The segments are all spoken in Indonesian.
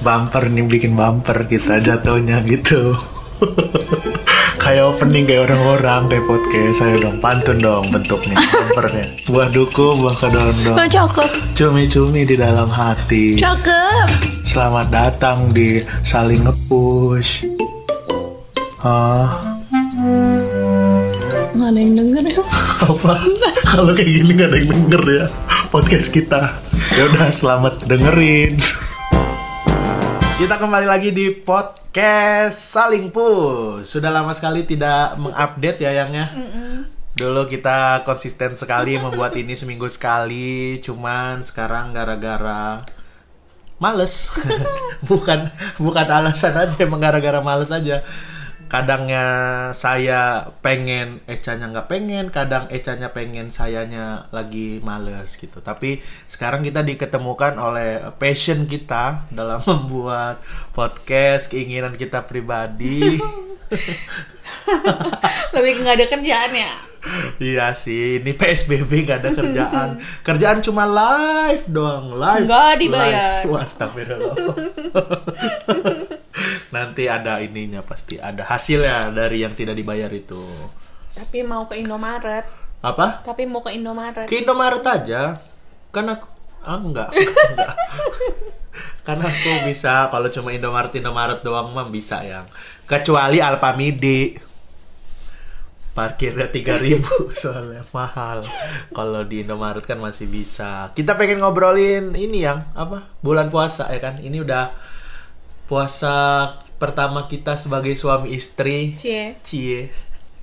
bumper nih bikin bumper kita jatuhnya gitu. Kayak opening kayak orang-orang kayak podcast. Saya dong pantun dong bentuknya bumpernya. Buah duku buah kedondong. Cakep. cumi-cumi di dalam hati. Cakep. selamat datang di saling ngepush. Ah Nggak ada yang denger ya. apa? Kalau kayak gini nggak ada yang denger ya podcast kita. Ya udah selamat dengerin kita kembali lagi di podcast saling push. Sudah lama sekali tidak mengupdate ya yang ya? Dulu kita konsisten sekali membuat ini seminggu sekali cuman sekarang gara-gara males. Bukan bukan alasan aja emang gara-gara males aja kadangnya saya pengen Ecanya nggak pengen kadang Ecanya pengen sayanya lagi males gitu tapi sekarang kita diketemukan oleh passion kita dalam membuat podcast keinginan kita pribadi Lebih nggak ada kerjaan ya. iya sih ini PSBB gak ada kerjaan kerjaan cuma live doang live Nggak dibayar. live. Astagfirullah. nanti ada ininya pasti ada hasilnya dari yang tidak dibayar itu. Tapi mau ke Indomaret. apa? Tapi mau ke Indomaret. ke Indomaret aja. Karena ah enggak. Enggak. Karena aku bisa kalau cuma Indomaret Indomaret doang mah bisa yang. Kecuali Alpamidi parkirnya 3000 soalnya mahal. Kalau di Indomaret kan masih bisa. Kita pengen ngobrolin ini yang apa? Bulan puasa ya kan? Ini udah puasa pertama kita sebagai suami istri Cie. cie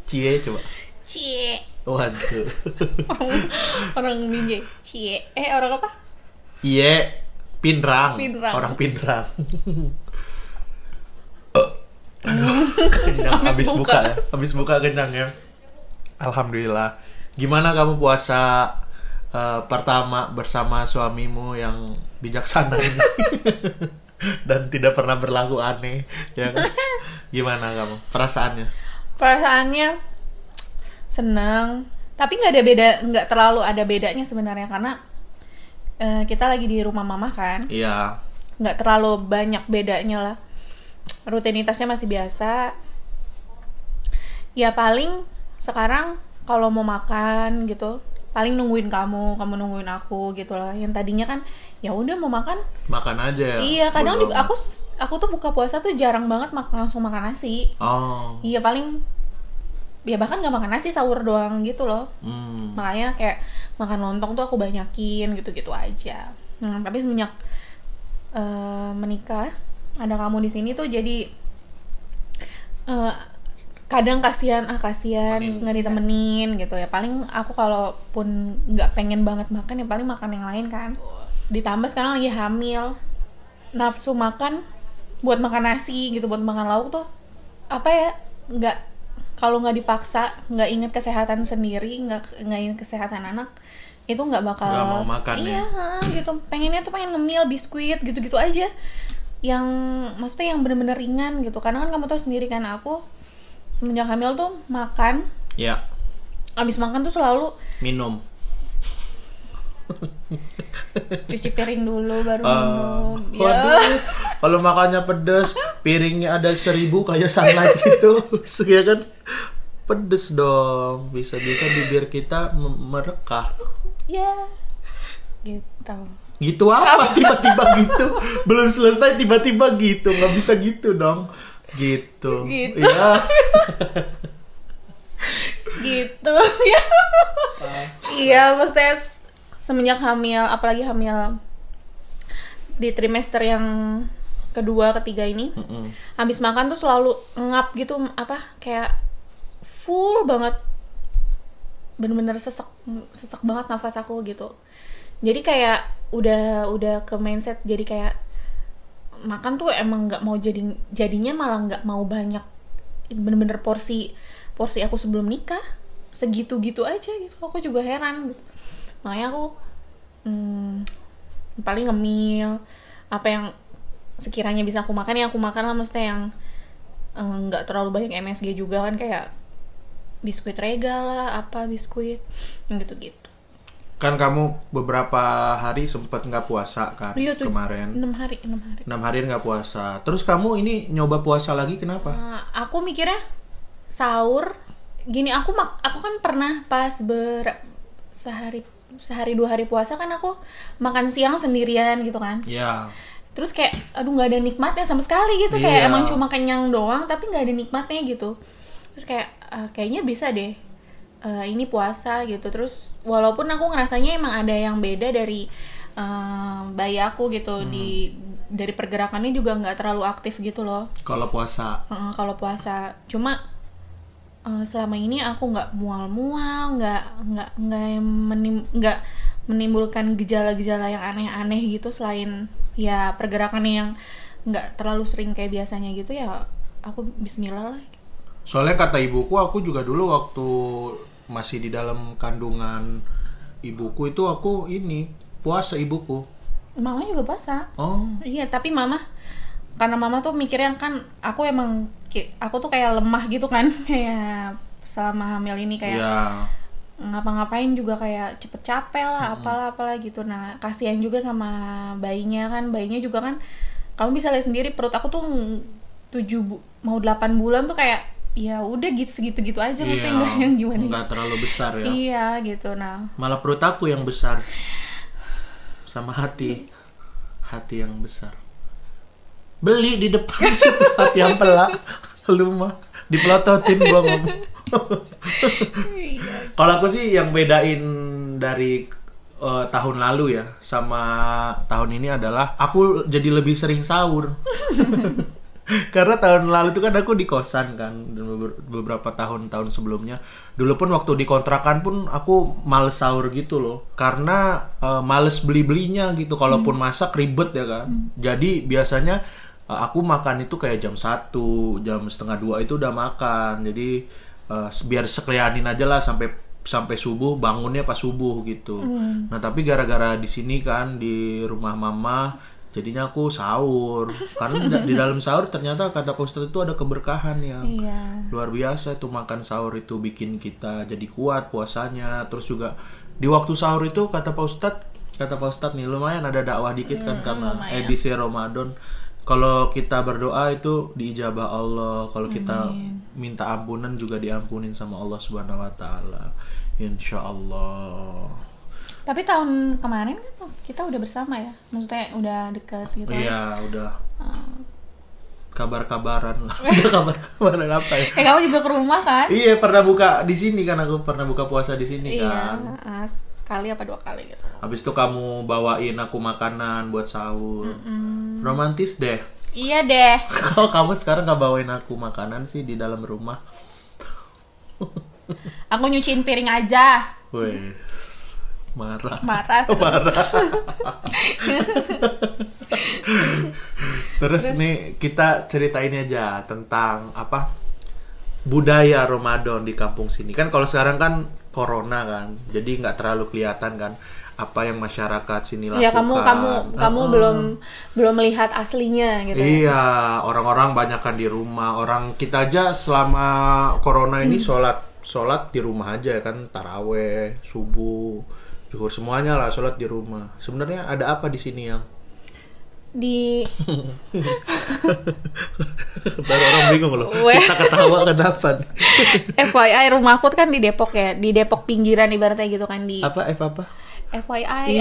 cie coba Cie. waduh Orang Binjai. Cie. Eh, orang apa? Iya, Pinrang. Pinrang. Orang Pinrang. kenyang habis buka. buka. ya. Habis buka kenyang ya. Alhamdulillah. Gimana kamu puasa eh, pertama bersama suamimu yang bijaksana ini? Dan tidak pernah berlaku aneh, ya kan? Gimana kamu? Perasaannya? Perasaannya senang. Tapi nggak ada beda, nggak terlalu ada bedanya sebenarnya karena eh, kita lagi di rumah mama kan. Iya. nggak terlalu banyak bedanya lah rutinitasnya masih biasa ya paling sekarang kalau mau makan gitu paling nungguin kamu kamu nungguin aku gitu lah yang tadinya kan ya udah mau makan Makan aja ya. iya kadang Bodo juga aku aku tuh buka puasa tuh jarang banget makan langsung makan nasi Oh. iya paling ya bahkan nggak makan nasi sahur doang gitu loh Hmm. makanya kayak makan lontong tuh aku banyakin gitu-gitu aja nah, tapi semenjak eh, menikah ada kamu di sini tuh jadi eh, kadang kasihan ah kasihan nggak ditemenin gitu ya. Paling aku kalaupun nggak pengen banget makan ya paling makan yang lain kan. Ditambah sekarang lagi hamil. Nafsu makan buat makan nasi gitu buat makan lauk tuh apa ya nggak kalau nggak dipaksa nggak inget kesehatan sendiri nggak nggak inget kesehatan anak itu nggak bakal Nggak mau makan iya ya? gitu. Pengennya tuh pengen ngemil biskuit gitu gitu aja. Yang maksudnya yang bener-bener ringan gitu. Karena kan kamu tahu sendiri kan aku semenjak hamil tuh makan. Ya, abis makan tuh selalu minum. cuci piring dulu baru Ah, minum. Ya. waduh, kalau makannya pedes, piringnya ada seribu kayak sunlight gitu, ya kan? Pedes dong, bisa-bisa bibir kita merekah. ya. Gitu. Gitu apa? Tiba-tiba gitu, belum selesai tiba-tiba gitu, nggak bisa gitu dong. Gitu. Gitu. Ya. gitu ya iya maksudnya semenjak hamil apalagi hamil di trimester yang kedua ketiga ini Mm-mm. habis makan tuh selalu ngap gitu apa kayak full banget bener-bener sesek sesek banget nafas aku gitu jadi kayak udah udah ke mindset jadi kayak makan tuh emang nggak mau jadi jadinya malah nggak mau banyak bener-bener porsi porsi aku sebelum nikah. Segitu gitu aja gitu. Aku juga heran gitu. makanya aku hmm, paling ngemil apa yang sekiranya bisa aku makan yang aku makan lah. Maksudnya yang eh, nggak terlalu banyak MSG juga kan. Kayak biskuit regal lah apa biskuit gitu-gitu Kan kamu beberapa hari sempet nggak puasa kan Iya tuh. kemarin. enam hari enam hari enam hari nggak puasa. Terus kamu ini nyoba puasa lagi kenapa? Nah, aku mikirnya sahur gini aku mak aku kan pernah pas ber sehari sehari dua hari puasa kan aku makan siang sendirian gitu kan Ya, terus kayak aduh nggak ada nikmatnya sama sekali gitu kayak Iya. emang cuma kenyang doang tapi nggak ada nikmatnya gitu terus kayak "Ah, kayaknya bisa deh eh, ini puasa gitu terus walaupun aku ngerasanya emang ada yang beda dari eh, bayi aku gitu Hmm. di dari pergerakannya juga nggak terlalu aktif gitu loh kalau puasa. Heeh, kalau puasa cuma eh, selama ini aku nggak mual-mual nggak nggak nggak menim- nggak menimbulkan gejala-gejala yang aneh-aneh gitu selain ya pergerakannya yang nggak terlalu sering kayak biasanya gitu ya aku Bismillah lah Soalnya kata ibuku, aku juga dulu waktu masih di dalam kandungan ibuku itu aku ini puasa ibuku. mama juga puasa. Oh, iya tapi mama karena mama tuh mikirnya kan aku emang aku tuh kayak lemah gitu kan kayak selama hamil ini kayak ya. ngapa-ngapain juga kayak cepet capek lah apalah apalah gitu. Nah kasihan juga sama bayinya kan. Bayinya juga kan kamu bisa lihat sendiri perut aku tuh tujuh bu- mau 8 bulan tuh kayak ya udah gitu segitu gitu aja maksudnya Iya, nggak yang gimana nggak terlalu besar ya. iya gitu nah Malah perut aku yang besar. Sama hati. Hati yang besar. Beli di depan situ hati yang pelak. Lu mah dipelototin gua ngomong. Kalau aku sih yang bedain dari eh, tahun lalu ya sama tahun ini adalah aku jadi lebih sering sahur. Karena tahun lalu itu kan aku di kosan kan dan beber- beberapa tahun-tahun sebelumnya. Dulu pun waktu di kontrakan pun aku males sahur gitu loh. Karena eh, males beli-belinya gitu. Kalaupun masak ribet ya kan. Jadi biasanya eh, aku makan itu kayak jam 1, jam setengah dua itu udah makan. Jadi eh, biar sekelianin aja lah sampai sampai subuh bangunnya pas subuh gitu. Nah tapi gara-gara di sini kan di rumah mama jadinya aku sahur. Karena di- dalam sahur ternyata kata Ustadz itu ada keberkahan yang iya. luar biasa itu makan sahur itu bikin kita jadi kuat puasanya. Terus juga di waktu sahur itu kata Pak Ustadz kata Pak Ustadz nih lumayan ada dakwah dikit kan karena lumayan. edisi Ramadan. Kalau kita berdoa itu diijabah Allah. Kalau kita minta ampunan juga diampunin sama Allah Subhanahu Wa Taala. Insya Allah tapi tahun kemarin kan kita udah bersama ya? Maksudnya udah deket gitu iya udah. Kabar-kabaran lah. Udah kabar-kabaran apa ya? Eh kamu juga ke rumah kan? Iya pernah buka di sini kan aku. Pernah buka puasa di sini iya kan. ah, sekali apa dua kali gitu. Habis itu kamu bawain aku makanan buat sahur. Romantis deh. iya deh. Kalau kamu sekarang nggak bawain aku makanan sih di dalam rumah. aku nyuciin piring aja. Weh, marah. marah terus. Marah. Terus nih kita ceritain aja tentang apa budaya Ramadan di kampung sini. Kan kalau sekarang kan corona kan, jadi nggak terlalu kelihatan kan apa yang masyarakat sini lakukan. ya kamu kamu kamu Heeh. belum belum melihat aslinya gitu ya. Iya, orang-orang banyak kan di rumah. Orang kita aja selama corona ini sholat sholat di rumah aja kan, taraweh, subuh, zuhur semuanya lah sholat di rumah. Sebenarnya ada apa di sini yang di baru orang bingung loh. Kita ketawa kenapa? FYI rumahku kan di Depok ya di Depok pinggiran ibaratnya gitu kan di apa F apa? FYI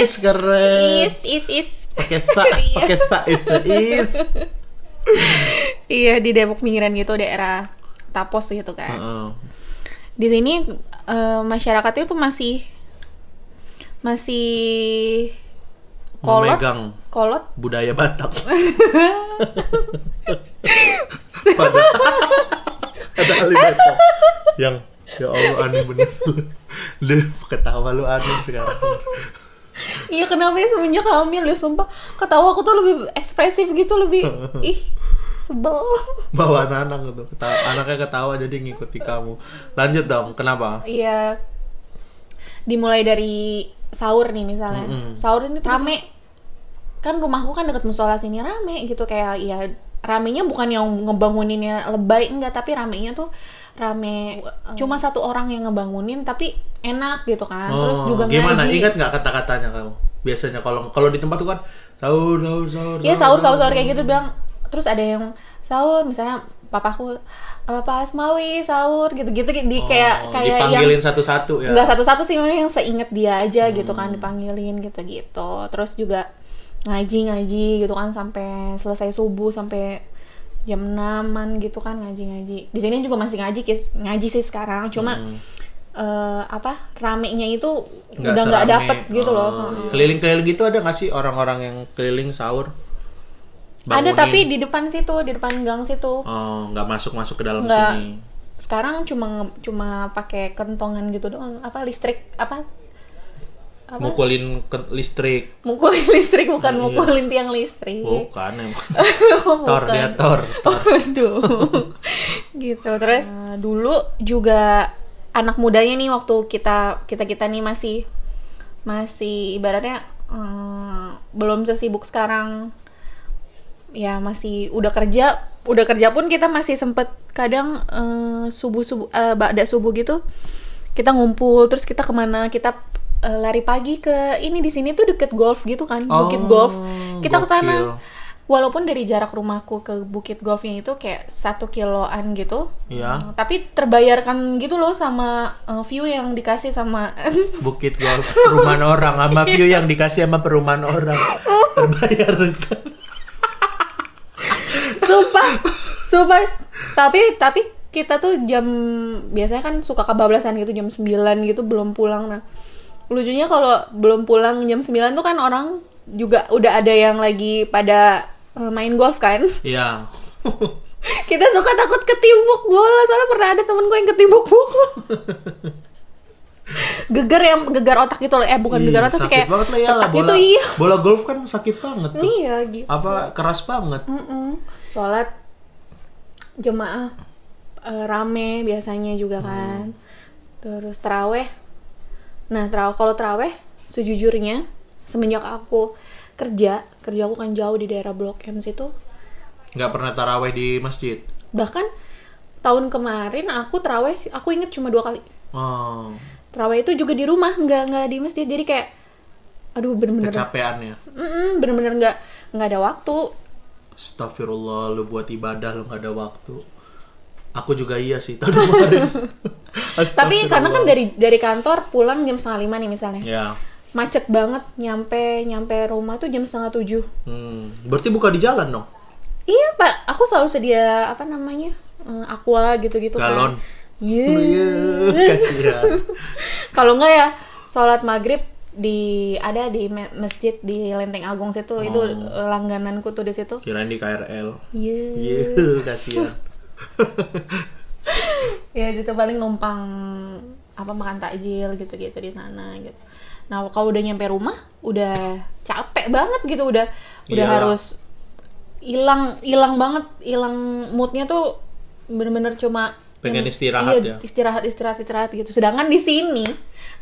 Is keren. is is is Pakai sa, pakai sa is is. iya di Depok pinggiran gitu daerah Tapos gitu kan Heeh. di sini eh, masyarakatnya tuh masih masih kolot Memegang kolot budaya Batak. Pada ada ahli Batak yang ya Allah aneh bener. Lu ketawa lu aneh sekarang. iya kenapa ya semenjak hamil ya sumpah ketawa aku tuh lebih ekspresif gitu lebih ih sebel Bawa anak-anak gitu. Ketawa, anaknya ketawa jadi ngikuti kamu. Lanjut dong, kenapa? Iya. Dimulai dari sahur nih misalnya. Mm-mm. Sahur ini rame. Kan rumahku kan deket musola sini rame gitu kayak ya ramenya bukan yang ngebanguninnya lebay enggak tapi ramenya tuh rame cuma satu orang yang ngebangunin tapi enak gitu kan terus Oh, juga gimana? ngaji Ingat nggak kata-katanya kamu? Biasanya kalau kalau di tempat tuh kan sahur sahur sahur. Iya sahur sahur sahur kayak gitu bilang terus ada yang sahur misalnya papaku "Eh, Pak Asmawi sahur gitu-gitu di Oh, kayak kayak yang dipanggilin satu-satu ya. nggak satu-satu sih memang yang seinget dia aja gitu kan dipanggilin gitu-gitu. Terus juga ngaji-ngaji gitu kan sampai selesai subuh sampai jam 6 gitu kan ngaji-ngaji di sini juga masih ngaji Kis. ngaji sih sekarang cuma eh, apa ramenya itu Nggak udah nggak dapet gitu loh. Oh, Keliling-keliling gitu ada nggak sih orang-orang yang keliling sahur? Ada Bangunin? tapi di depan situ di depan gang situ Oh, nggak masuk-masuk ke dalam Nggak. sini. sekarang cuma cuma pakai kentongan gitu doang apa listrik apa apa Mukulin ke listrik. mukulin listrik bukan Iya. mukulin tiang listrik Bukan emang. Bukan. Tor dia tor. Waduh. gitu terus eh, dulu juga anak mudanya nih waktu kita kita kita nih masih masih ibaratnya eh, belum sesibuk sekarang ya masih udah kerja udah kerja pun kita masih sempet kadang subuh subuh ba'da subuh gitu kita ngumpul terus kita ke mana kita eh, lari pagi ke ini di sini tuh deket golf gitu kan bukit Oh, golf. Kita ke sana. walaupun dari jarak rumahku ke bukit golfnya itu kayak satu kiloan gitu. Iya. tapi terbayarkan gitu loh sama eh, view yang dikasih sama Bukit golf perumahan orang sama view yang dikasih sama perumahan orang. Terbayarkan. Sumpah. Sumpah. Tapi tapi kita tuh jam biasanya kan suka kebablasan gitu jam 9 gitu belum pulang. Nah lucunya kalau belum pulang jam 9 tuh kan orang juga udah ada yang lagi pada eh, main golf kan? Iya. kita suka takut ketimbuk bola soalnya pernah ada temen gue yang ketimbuk bola gegar yang gegar otak gitu loh eh bukan Ih, gegar otak sih sakit kayak banget lah ya bola. itu iya Bola golf kan sakit banget tuh. iya gitu Apa keras banget. Mm-mm. sholat jemaah eh, rame biasanya juga kan terus teraweh nah teraweh kalau teraweh sejujurnya semenjak aku kerja kerja aku kan jauh di daerah blok M situ nggak pernah taraweh di masjid. bahkan tahun kemarin aku teraweh aku inget cuma dua kali Oh, teraweh itu juga di rumah nggak nggak di masjid jadi kayak aduh bener-bener kecapean ya. Bener-bener nggak nggak ada waktu Astagfirullah, lu buat ibadah lu nggak ada waktu. Aku juga iya sih tahun kemarin. tapi karena kan dari dari kantor pulang jam setengah lima nih misalnya Ya. macet banget nyampe nyampe rumah tuh jam setengah tujuh Hmm, berarti buka di jalan dong. iya pak aku selalu sedia apa namanya eh, aqua gitu-gitu Galon. kan iya Iya, kasihan. kalau enggak ya sholat maghrib di ada di masjid di Lenteng Agung situ itu Oh. eh, langgananku tuh di situ Kirain di KRL. iya Iya, kasihan. ya gitu paling numpang apa makan takjil gitu-gitu di sana gitu nah kalau udah nyampe rumah udah capek banget gitu udah udah Iyalah. harus hilang hilang banget hilang moodnya tuh bener-bener cuma Pengen istirahat iya, ya? istirahat istirahat istirahat gitu. Sedangkan di sini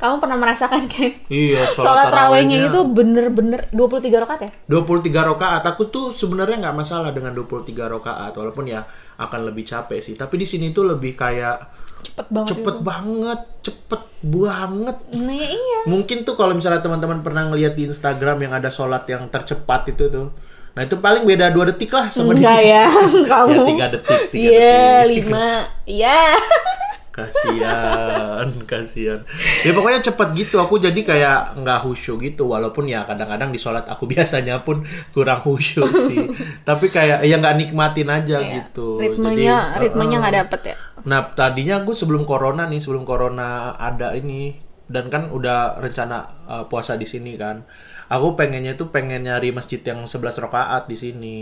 kamu pernah merasakan kan Iya, sholat tarawehnya itu bener-bener 23 rakaat ya? 23 rakaat. Aku tuh sebenarnya nggak masalah dengan 23 rakaat walaupun ya akan lebih capek sih. Tapi di sini tuh lebih kayak cepet banget cepet gitu. banget cepet banget. Nah ya iya. Mungkin tuh kalau misalnya teman-teman pernah ngeliat di Instagram yang ada sholat yang tercepat itu tuh nah itu paling beda dua detik lah sama di enggak sini. ya kamu. ya tiga detik tiga iya detik. lima. Iya. Kasihan kasihan. Ya pokoknya cepet gitu. Aku jadi kayak nggak khusyuk gitu. Walaupun ya kadang-kadang di sholat aku biasanya pun kurang khusyuk sih. Tapi kayak ya nggak nikmatin aja Iya. gitu. Ritmenya Jadi, ritmenya nggak dapet ya? Nah tadinya aku sebelum corona nih sebelum corona ada ini dan kan udah rencana uh, puasa di sini kan aku pengennya tuh pengen nyari masjid yang 11 rakaat di sini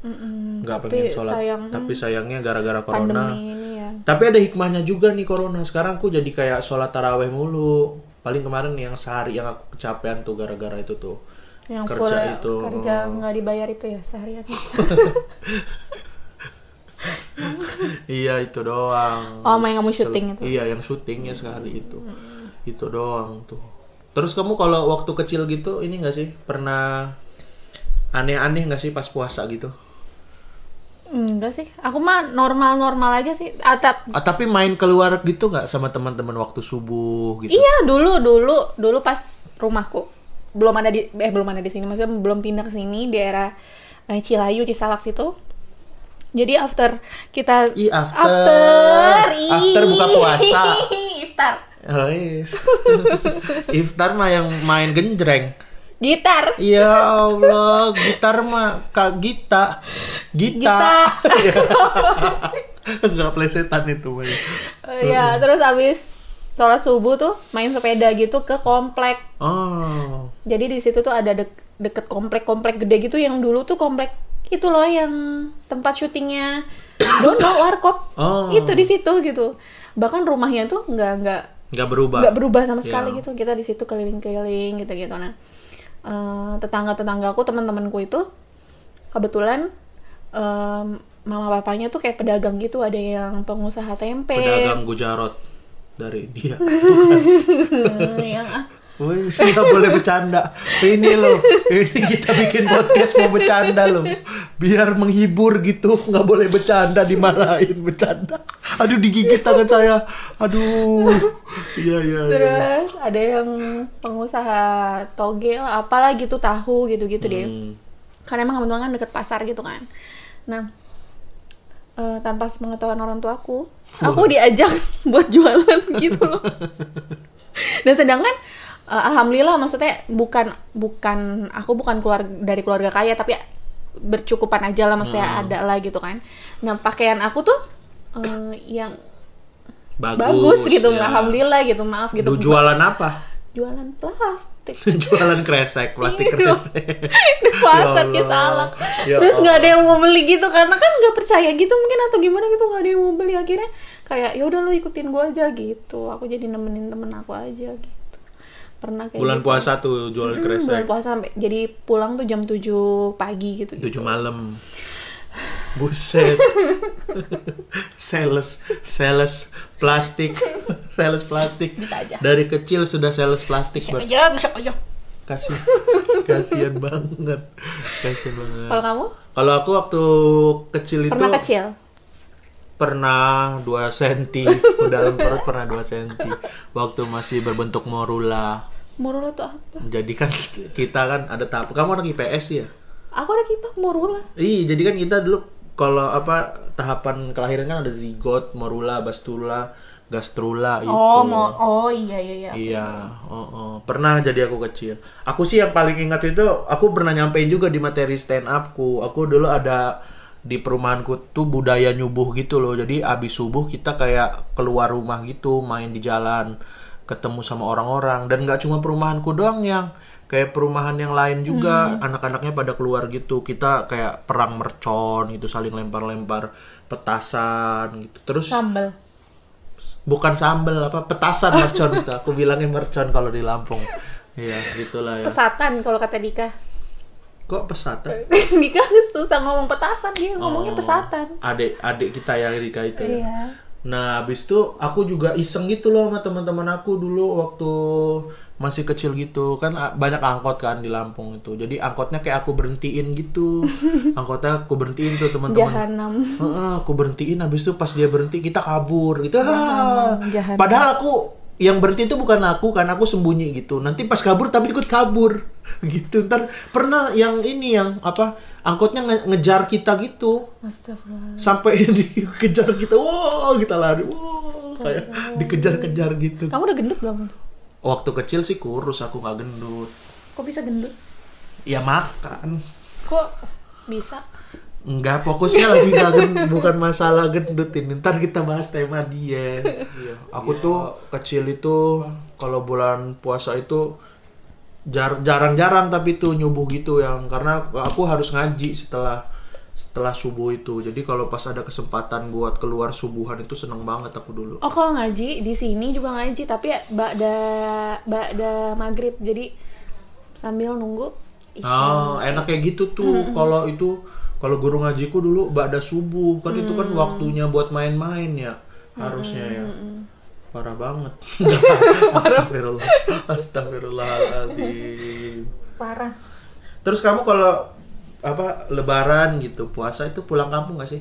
nggak tapi pengen sholat sayang- tapi sayangnya gara-gara corona ya tapi ada hikmahnya juga nih corona. Sekarang aku jadi kayak sholat taraweh mulu. Paling kemarin yang sehari yang aku kecapean tuh gara-gara itu tuh. yang Kerja full itu. kerja nggak dibayar itu ya seharian Iya itu doang. Oh, yang kamu syuting itu? Iya yang syutingnya sekali itu. Itu doang tuh. Terus kamu kalau waktu kecil gitu ini gak sih pernah aneh-aneh gak sih pas puasa gitu? Enggak sih, aku mah normal-normal aja sih. Atap Ah, tapi main keluar gitu nggak sama teman-teman waktu subuh gitu? Iya, dulu dulu dulu pas rumahku belum ada di eh belum ada di sini, maksudnya belum pindah ke sini di daerah eh, Cilayu, Cisalak situ. Jadi after kita Ih, after. after. After buka puasa. Iftar. Oh, yes. Iftar mah yang main genjreng. Gitar. Ya Allah, gitar mah Kak Gita. Gita. Enggak plesetan itu, Bay. Eh, ya, terus abis sholat subuh tuh main sepeda gitu ke komplek. Oh. Jadi di situ tuh ada dek- deket komplek-komplek gede gitu yang dulu tuh komplek itu loh yang tempat syutingnya Dono Warkop. Oh. Itu di situ gitu. Bahkan rumahnya tuh nggak nggak Nggak berubah. nggak berubah sama sekali Iya. gitu. Kita di situ keliling-keliling gitu-gitu. Nah, eh, tetangga-tetanggaku, teman-temanku itu kebetulan em, mama bapaknya tuh kayak pedagang gitu. Ada yang pengusaha tempe. Pedagang Gujarot dari dia. Yang ah, Wih, nggak boleh bercanda. Ini loh, ini kita bikin podcast mau bercanda loh. Biar menghibur gitu, nggak boleh bercanda, dimarahin bercanda. Aduh, digigit tangan saya. Aduh. Iya, iya, iya. Terus ada yang pengusaha toge lah, apalah gitu tahu gitu-gitu deh. Hmm. Karena emang kebetulan kan deket pasar gitu kan. Nah, eh, tanpa sepengetahuan orang tuaku, aku diajak buat jualan gitu loh. Dan sedangkan eh, alhamdulillah maksudnya bukan bukan aku bukan keluar dari keluarga kaya tapi bercukupan aja lah maksudnya ada lah gitu kan. Nah, pakaian aku tuh eh, yang bagus, gitu ya. alhamdulillah gitu maaf gitu jualan apa? jualan plastik jualan kresek, plastik Iya. kresek. di pasar Ya ke Allah. salak Ya terus nggak ada yang mau beli gitu karena kan nggak percaya gitu mungkin atau gimana gitu nggak ada yang mau beli akhirnya kayak ya udah lu ikutin gua aja gitu aku jadi nemenin temen aku aja gitu pernah kayak Bulan gitu. puasa tuh jualan Hmm, kresek. bulan puasa sampai jadi pulang tuh jam 7 pagi gitu, tujuh malam. Buset. Sales sales plastik. Sales plastik. Bisa aja. dari kecil sudah sales plastik bisa aja bisa aja. Kasih kasihan banget. Kasihan banget. Kalau kamu? Kalau aku waktu kecil itu pernah kecil? Pernah 2 senti. Dalam perut pernah 2 senti. Waktu masih berbentuk morula morula tuh apa jadi kan kita kan ada tahap kamu anak IPS ya aku ada kipak morula Iya, jadi kan kita dulu kalau apa tahapan kelahiran kan ada zigot, morula, bastula, gastrula itu. oh mau oh iya iya iya Iya, oh, oh. pernah jadi aku kecil. Aku sih yang paling ingat itu, aku pernah nyampein juga di materi stand upku. Aku dulu ada di perumahanku tuh budaya nyubuh gitu loh. Jadi abis subuh kita kayak keluar rumah gitu, main di jalan, ketemu sama orang-orang. Dan nggak cuma perumahanku doang yang kayak perumahan yang lain juga. Anak-anaknya pada keluar gitu. Kita kayak perang mercon gitu, saling lempar-lempar petasan gitu. Terus sambal bukan sambel apa petasan mercon itu aku bilangnya mercon kalau di Lampung. Iya gitulah ya. Pesatan kalau kata Dika. Kok pesatan? Dika susah ngomong petasan dia ngomongnya Oh, pesatan. adik adik kita yang Rika itu ya. Iya nah habis itu aku juga iseng gitu loh sama teman-teman aku dulu waktu masih kecil gitu kan a- banyak angkot kan di Lampung itu jadi angkotnya kayak aku berhentiin gitu angkotnya aku berhentiin tuh teman-teman jahanam Heeh, aku berhentiin habis itu pas dia berhenti kita kabur gitu. Ah. jahanam. Padahal aku yang berhenti itu bukan aku kan aku sembunyi gitu. Nanti pas kabur tapi ikut kabur gitu. Ntar pernah yang ini yang apa angkotnya nge- ngejar kita gitu sampai dikejar kita. Wow, kita lari. Wow, kayak dikejar-kejar gitu. kamu udah gendut belum Waktu kecil sih kurus aku nggak gendut. kok bisa gendut Ya makan. kok bisa Enggak, fokusnya lagi gak gendut, bukan masalah gendut ini. Ntar kita bahas tema dia. Aku tuh kecil itu kalau bulan puasa itu jar- jarang-jarang tapi tuh nyubuh gitu yang karena aku harus ngaji setelah setelah subuh itu. Jadi kalau pas ada kesempatan buat keluar subuhan itu seneng banget aku dulu. oh kalau ngaji di sini juga ngaji tapi ba'da ba'da maghrib jadi sambil nunggu isya Oh, enak kayak gitu tuh. Kalau itu kalau guru ngajiku dulu ba'da subuh kan itu kan waktunya buat main-main ya harusnya ya. Parah banget. Astagfirullah. Astagfirullahaladzim. parah Terus kamu kalau apa lebaran gitu puasa itu pulang kampung gak sih?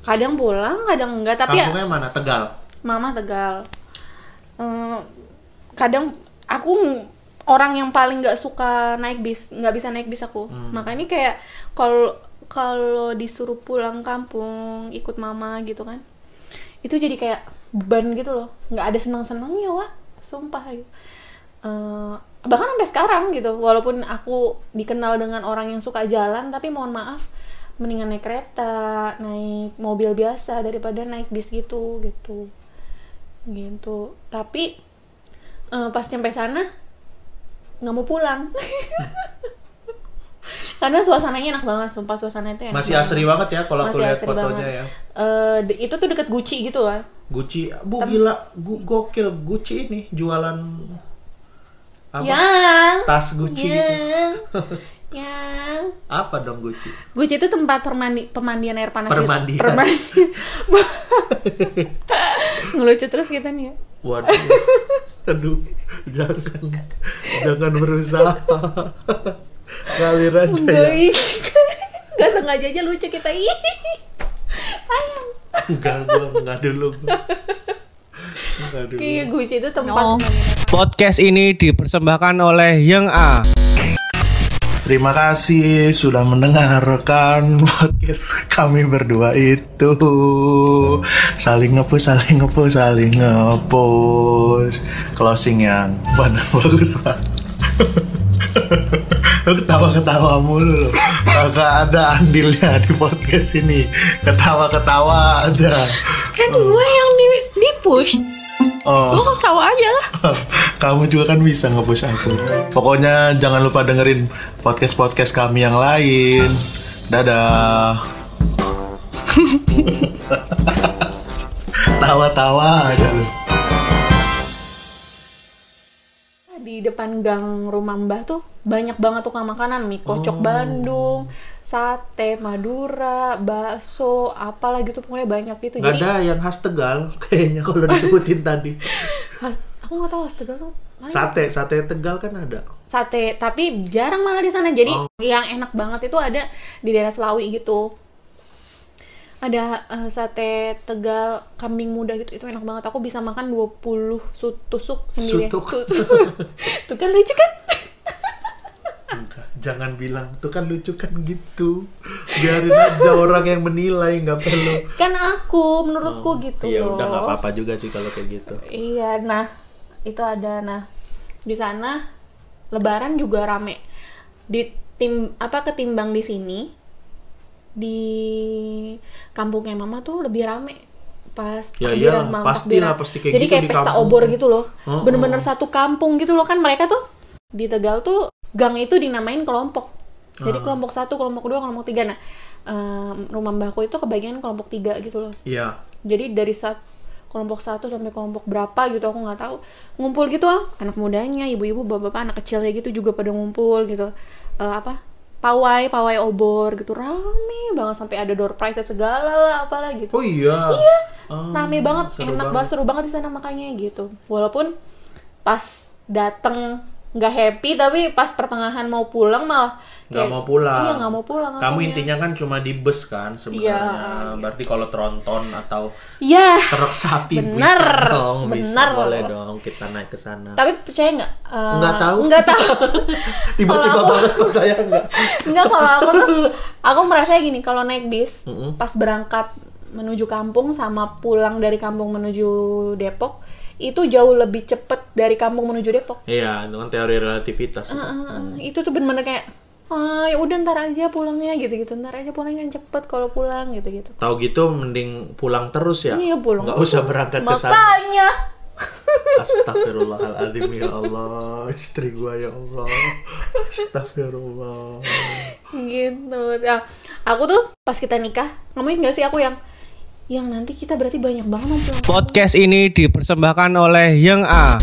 kadang pulang kadang enggak tapi ya Kampungnya mana? Tegal. mama tegal Eh, kadang aku ng- orang yang paling nggak suka naik bis nggak bisa naik bis aku makanya kayak kalau kalau disuruh pulang kampung ikut mama gitu kan itu jadi kayak beban gitu loh. Nggak ada senang senangnya wah sumpah. Gitu. Eh, bahkan sampai sekarang gitu walaupun aku dikenal dengan orang yang suka jalan tapi mohon maaf mendingan naik kereta naik mobil biasa daripada naik bis gitu gitu. Gitu. Tapi eh, pas nyampe sana nggak mau pulang karena suasananya enak banget sumpah suasana itu enak Masih banget. asri banget ya kalau aku lihat fotonya banget. ya. De- itu tuh deket Gucci gitu lah Gucci, bu gila, gu- gokil Gucci ini jualan apa? yang Tas Gucci gitu. yang yang Apa dong Gucci? Gucci itu tempat permandi pemandian air panas Permandian. gitu. Permandian. ngelucu terus kita nih ya Waduh, aduh, jangan, jangan berusaha. Ngalir aja Enggak, ya. Nggak sengaja aja lucu kita ih sayang Enggak, gua enggak dulu. Enggak dulu. Iya Gucci itu tempat No. Podcast ini dipersembahkan oleh Yang A. Terima kasih sudah mendengarkan podcast kami berdua itu. Saling ngepush, saling ngepush, saling ngepush. Closing yang mana bagus lah. Lu ketawa-ketawa mulu. Kagak ada andilnya di podcast ini. Ketawa-ketawa ada. Kan gue yang di, di push Oh. Lu ketawa aja lah Kamu juga kan bisa nge-push aku. Pokoknya jangan lupa dengerin podcast-podcast kami yang lain. Dadah. Tawa-tawa aja lu. Di depan gang rumah mbah tuh banyak banget tukang makanan Mie kocok Oh. Bandung Sate, Madura, bakso Apalah gitu pokoknya banyak gitu Gak ada yang khas Tegal kayaknya kalau disebutin tadi. Has- aku nggak tahu Mas Tegal tuh mana? Sate, sate Tegal kan ada. sate tapi jarang malah di sana jadi Oh. yang enak banget itu ada di daerah Selawi gitu ada eh, sate tegal kambing muda gitu itu enak banget aku bisa makan 20 su- tusuk sendiri Sutuk. tuh kan lucu kan Enggak, jangan bilang tuh kan lucu kan gitu. Biarin aja orang yang menilai nggak perlu. kan aku menurutku gitu Iya loh udah nggak apa-apa juga sih kalau kayak gitu. iya nah itu ada nah di sana lebaran juga rame di tim apa ketimbang di sini di kampungnya mama tuh lebih rame. Pas Ya iyalah, malam pastilah, pasti kayak jadi gitu kayak di pesta kampung. obor gitu loh. Oh, bener-bener oh. satu kampung gitu loh. Kan mereka tuh di Tegal tuh gang itu dinamain kelompok. Jadi Ah. kelompok satu kelompok dua kelompok tiga. Nah em, rumah mbahku itu kebagian kelompok tiga gitu loh. Iya. jadi dari saat kelompok satu sampai kelompok berapa gitu aku nggak tahu. Ngumpul gitu ah anak mudanya ibu-ibu bapak-bapak anak kecilnya gitu juga pada ngumpul gitu. Eh, apa pawai pawai obor gitu rame banget sampai ada door prize segala lah apalah gitu Oh iya. Iya. rame banget enak banget. seru banget di sana makanya gitu walaupun pas dateng nggak happy tapi pas pertengahan mau pulang malah Nggak mau pulang. iya nggak mau pulang Kamu intinya kan cuma di bus kan sebenarnya. Iya. Berarti kalau tronton atau ya truk sapi Bener, bisa dong, bisa boleh dong kita naik ke sana. tapi percaya nggak Eh, Nggak tahu. nggak tahu Tiba-tiba banget percaya nggak? Enggak kalau aku tuh aku merasa gini kalau naik bis Mm-mm. pas berangkat menuju kampung sama pulang dari kampung menuju Depok itu jauh lebih cepet dari kampung menuju Depok. Iya, dengan teori relativitas. itu. Heeh, itu tuh bener-bener kayak ah ya udah ntar aja pulangnya gitu-gitu ntar aja pulangnya cepet kalau pulang gitu-gitu. Tahu gitu mending pulang terus ya. Iya pulang. Nggak usah berangkat ke sana. Makanya Astagfirullahaladzim ya Allah Istri gua ya Allah Astagfirullah gitu. Nah, aku tuh pas kita nikah ngomongin gak sih aku yang yang nanti kita berarti banyak banget pulang. Podcast ini dipersembahkan oleh Yang A.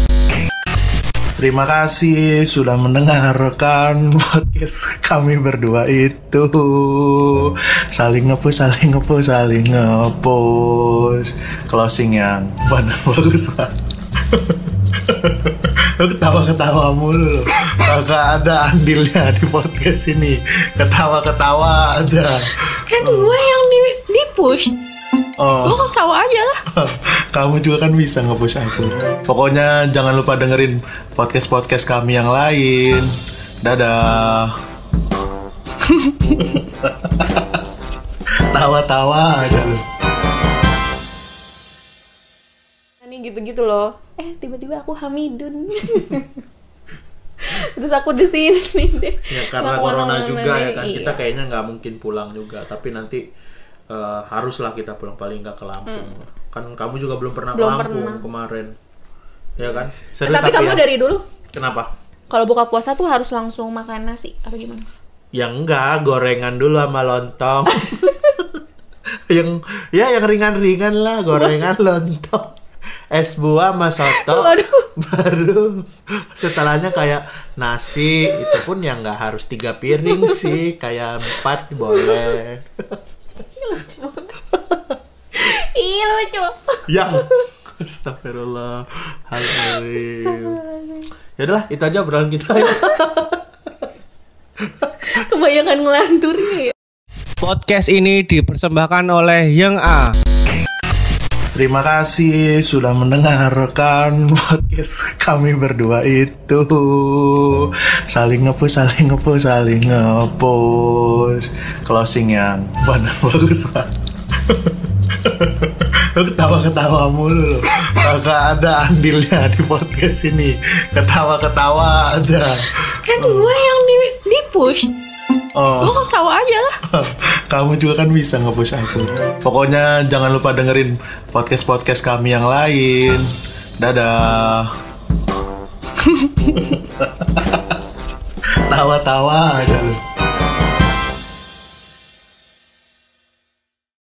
Terima kasih sudah mendengarkan podcast kami berdua itu. Saling ngepush, saling ngepush, saling ngepush. Closing yang mana bagus lah Lu ketawa-ketawa mulu. Kagak ada andilnya di podcast ini. Ketawa-ketawa ada. Kan gue yang di, di push Oh, Lu ketawa aja lah. kamu juga kan bisa nge-push aku. Pokoknya jangan lupa dengerin podcast-podcast kami yang lain. Dadah. Tawa-tawa aja lu. Ini gitu-gitu loh. Eh tiba-tiba aku Hamidun. Terus aku di sini deh. Ya karena corona juga ya kan. Iya. Kita kayaknya nggak mungkin pulang juga. Tapi nanti eh, haruslah kita pulang paling nggak ke Lampung. Kan kamu juga belum pernah Hmm. Belum ke Lampung pernah. kemarin. Ya kan? Eh, Seru tapi kamu ya. dari dulu Kenapa? kalau buka puasa tuh harus langsung makan nasi apa gimana? Ya enggak, gorengan dulu sama lontong. yang ya yang ringan-ringan lah, gorengan lontong. Es buah sama soto. Waduh. Baru setelahnya kayak nasi itu pun yang nggak harus tiga piring sih, kayak empat boleh. Ih lucu. yang Astagfirullah. Alhamdulillah. Ya udahlah, itu aja obrolan kita. Kebanyakan ngelanturnya ya. Podcast ini dipersembahkan oleh Yang A. Terima kasih sudah mendengarkan podcast kami berdua itu. Saling ngepush, saling ngepush, saling ngepush. Closing yang benar bagus. Lo ketawa-ketawa mulu lo. Kagak ada andilnya di podcast ini. Ketawa-ketawa ada. Kan gue yang di, di push. Oh. Lu ketawa aja lah. Kamu juga kan bisa nge-push aku. Pokoknya jangan lupa dengerin podcast-podcast kami yang lain. Dadah. Tawa-tawa aja lu.